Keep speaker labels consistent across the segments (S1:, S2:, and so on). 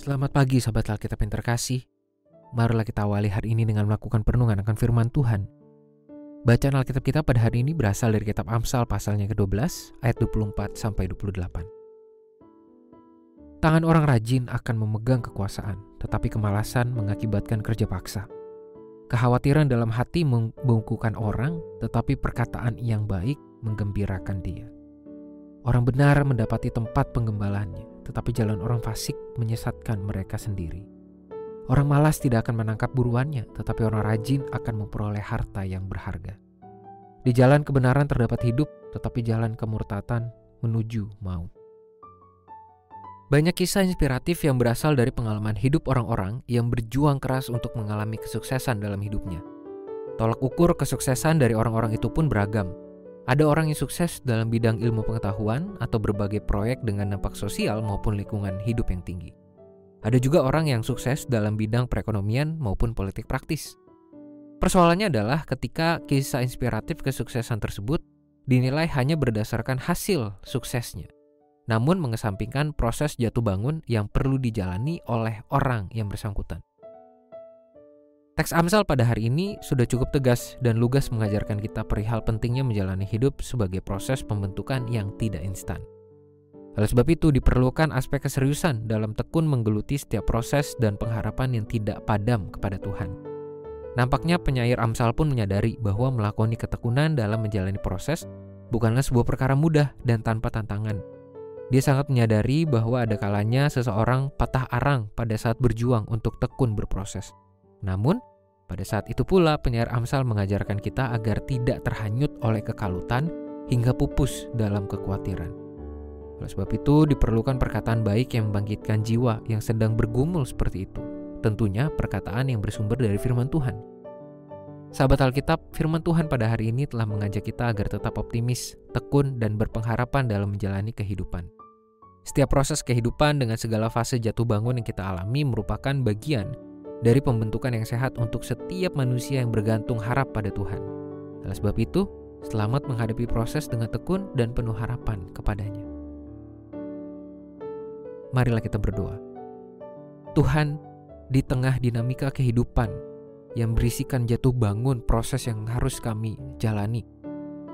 S1: Selamat pagi sahabat Alkitab yang terkasih. Marilah kita awali hari ini dengan melakukan perenungan akan firman Tuhan. Bacaan Alkitab kita pada hari ini berasal dari kitab Amsal pasalnya ke-12 ayat 24 sampai 28. Tangan orang rajin akan memegang kekuasaan, tetapi kemalasan mengakibatkan kerja paksa. Kekhawatiran dalam hati membungkukan orang, tetapi perkataan yang baik menggembirakan dia. Orang benar mendapati tempat penggembalannya, tetapi jalan orang fasik menyesatkan mereka sendiri. Orang malas tidak akan menangkap buruannya, tetapi orang rajin akan memperoleh harta yang berharga. Di jalan kebenaran terdapat hidup, tetapi jalan kemurtatan menuju maut. Banyak kisah inspiratif yang berasal dari pengalaman hidup orang-orang yang berjuang keras untuk mengalami kesuksesan dalam hidupnya. Tolak ukur kesuksesan dari orang-orang itu pun beragam, ada orang yang sukses dalam bidang ilmu pengetahuan atau berbagai proyek dengan dampak sosial maupun lingkungan hidup yang tinggi. Ada juga orang yang sukses dalam bidang perekonomian maupun politik praktis. Persoalannya adalah ketika kisah inspiratif kesuksesan tersebut dinilai hanya berdasarkan hasil suksesnya, namun mengesampingkan proses jatuh bangun yang perlu dijalani oleh orang yang bersangkutan. Teks Amsal pada hari ini sudah cukup tegas dan lugas mengajarkan kita perihal pentingnya menjalani hidup sebagai proses pembentukan yang tidak instan. Oleh sebab itu diperlukan aspek keseriusan dalam tekun menggeluti setiap proses dan pengharapan yang tidak padam kepada Tuhan. Nampaknya penyair Amsal pun menyadari bahwa melakoni ketekunan dalam menjalani proses bukanlah sebuah perkara mudah dan tanpa tantangan. Dia sangat menyadari bahwa ada kalanya seseorang patah arang pada saat berjuang untuk tekun berproses. Namun, pada saat itu pula penyair Amsal mengajarkan kita agar tidak terhanyut oleh kekalutan hingga pupus dalam kekhawatiran. Oleh sebab itu diperlukan perkataan baik yang membangkitkan jiwa yang sedang bergumul seperti itu. Tentunya perkataan yang bersumber dari firman Tuhan. Sahabat Alkitab, firman Tuhan pada hari ini telah mengajak kita agar tetap optimis, tekun, dan berpengharapan dalam menjalani kehidupan. Setiap proses kehidupan dengan segala fase jatuh bangun yang kita alami merupakan bagian dari pembentukan yang sehat untuk setiap manusia yang bergantung harap pada Tuhan. Oleh sebab itu, selamat menghadapi proses dengan tekun dan penuh harapan kepadanya. Marilah kita berdoa. Tuhan, di tengah dinamika kehidupan yang berisikan jatuh bangun proses yang harus kami jalani,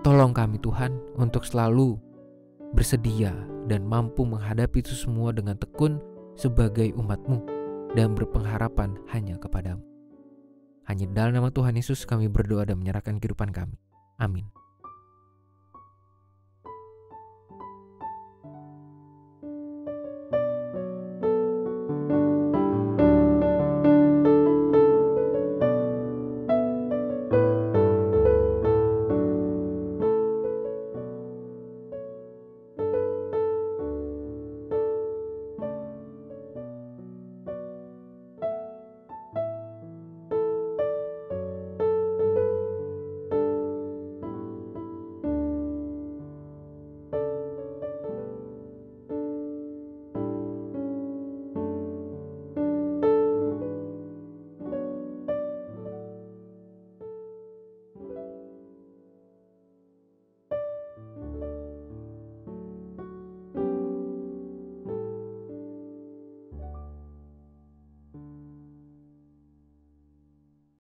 S1: tolong kami Tuhan untuk selalu bersedia dan mampu menghadapi itu semua dengan tekun sebagai umatmu dan berpengharapan hanya kepadamu. Hanya dalam nama Tuhan Yesus kami berdoa dan menyerahkan kehidupan kami. Amin.